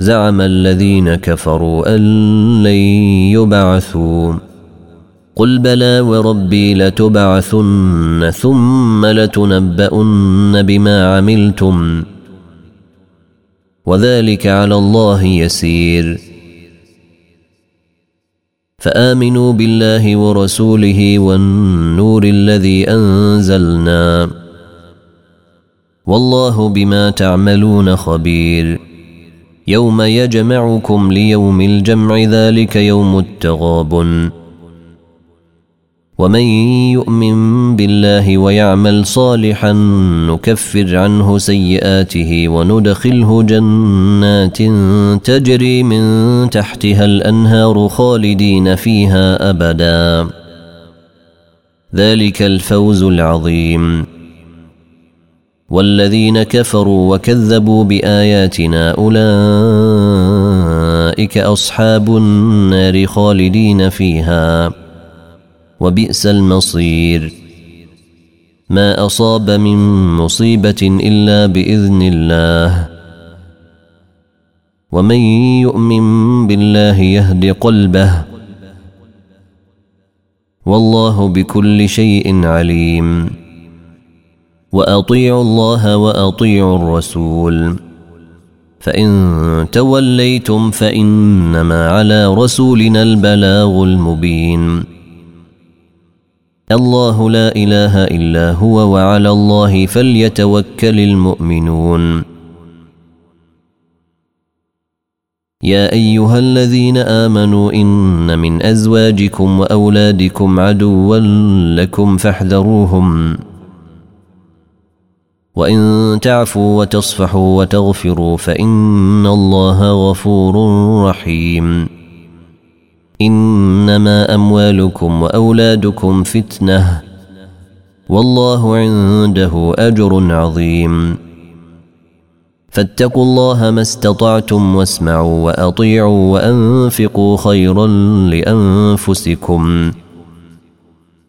زعم الذين كفروا أن لن يبعثوا. قل بلى وربي لتبعثن ثم لتنبؤن بما عملتم. وذلك على الله يسير. فآمنوا بالله ورسوله والنور الذي أنزلنا. والله بما تعملون خبير. يوم يجمعكم ليوم الجمع ذلك يوم التغابن. ومن يؤمن بالله ويعمل صالحا نكفر عنه سيئاته وندخله جنات تجري من تحتها الأنهار خالدين فيها أبدا. ذلك الفوز العظيم. والذين كفروا وكذبوا بآياتنا أولئك أصحاب النار خالدين فيها. وبئس المصير. ما أصاب من مصيبة إلا بإذن الله. ومن يؤمن بالله يهد قلبه. والله بكل شيء عليم. وأطيعوا الله وأطيعوا الرسول. فإن توليتم فإنما على رسولنا البلاغ المبين. الله لا إله إلا هو وعلى الله فليتوكل المؤمنون. يا أيها الذين آمنوا إن من أزواجكم وأولادكم عدوا لكم فاحذروهم. وإن تعفوا وتصفحوا وتغفروا فإن الله غفور رحيم. إنما أموالكم وأولادكم فتنة. والله عنده أجر عظيم. فاتقوا الله ما استطعتم واسمعوا وأطيعوا وأنفقوا خيرا لأنفسكم.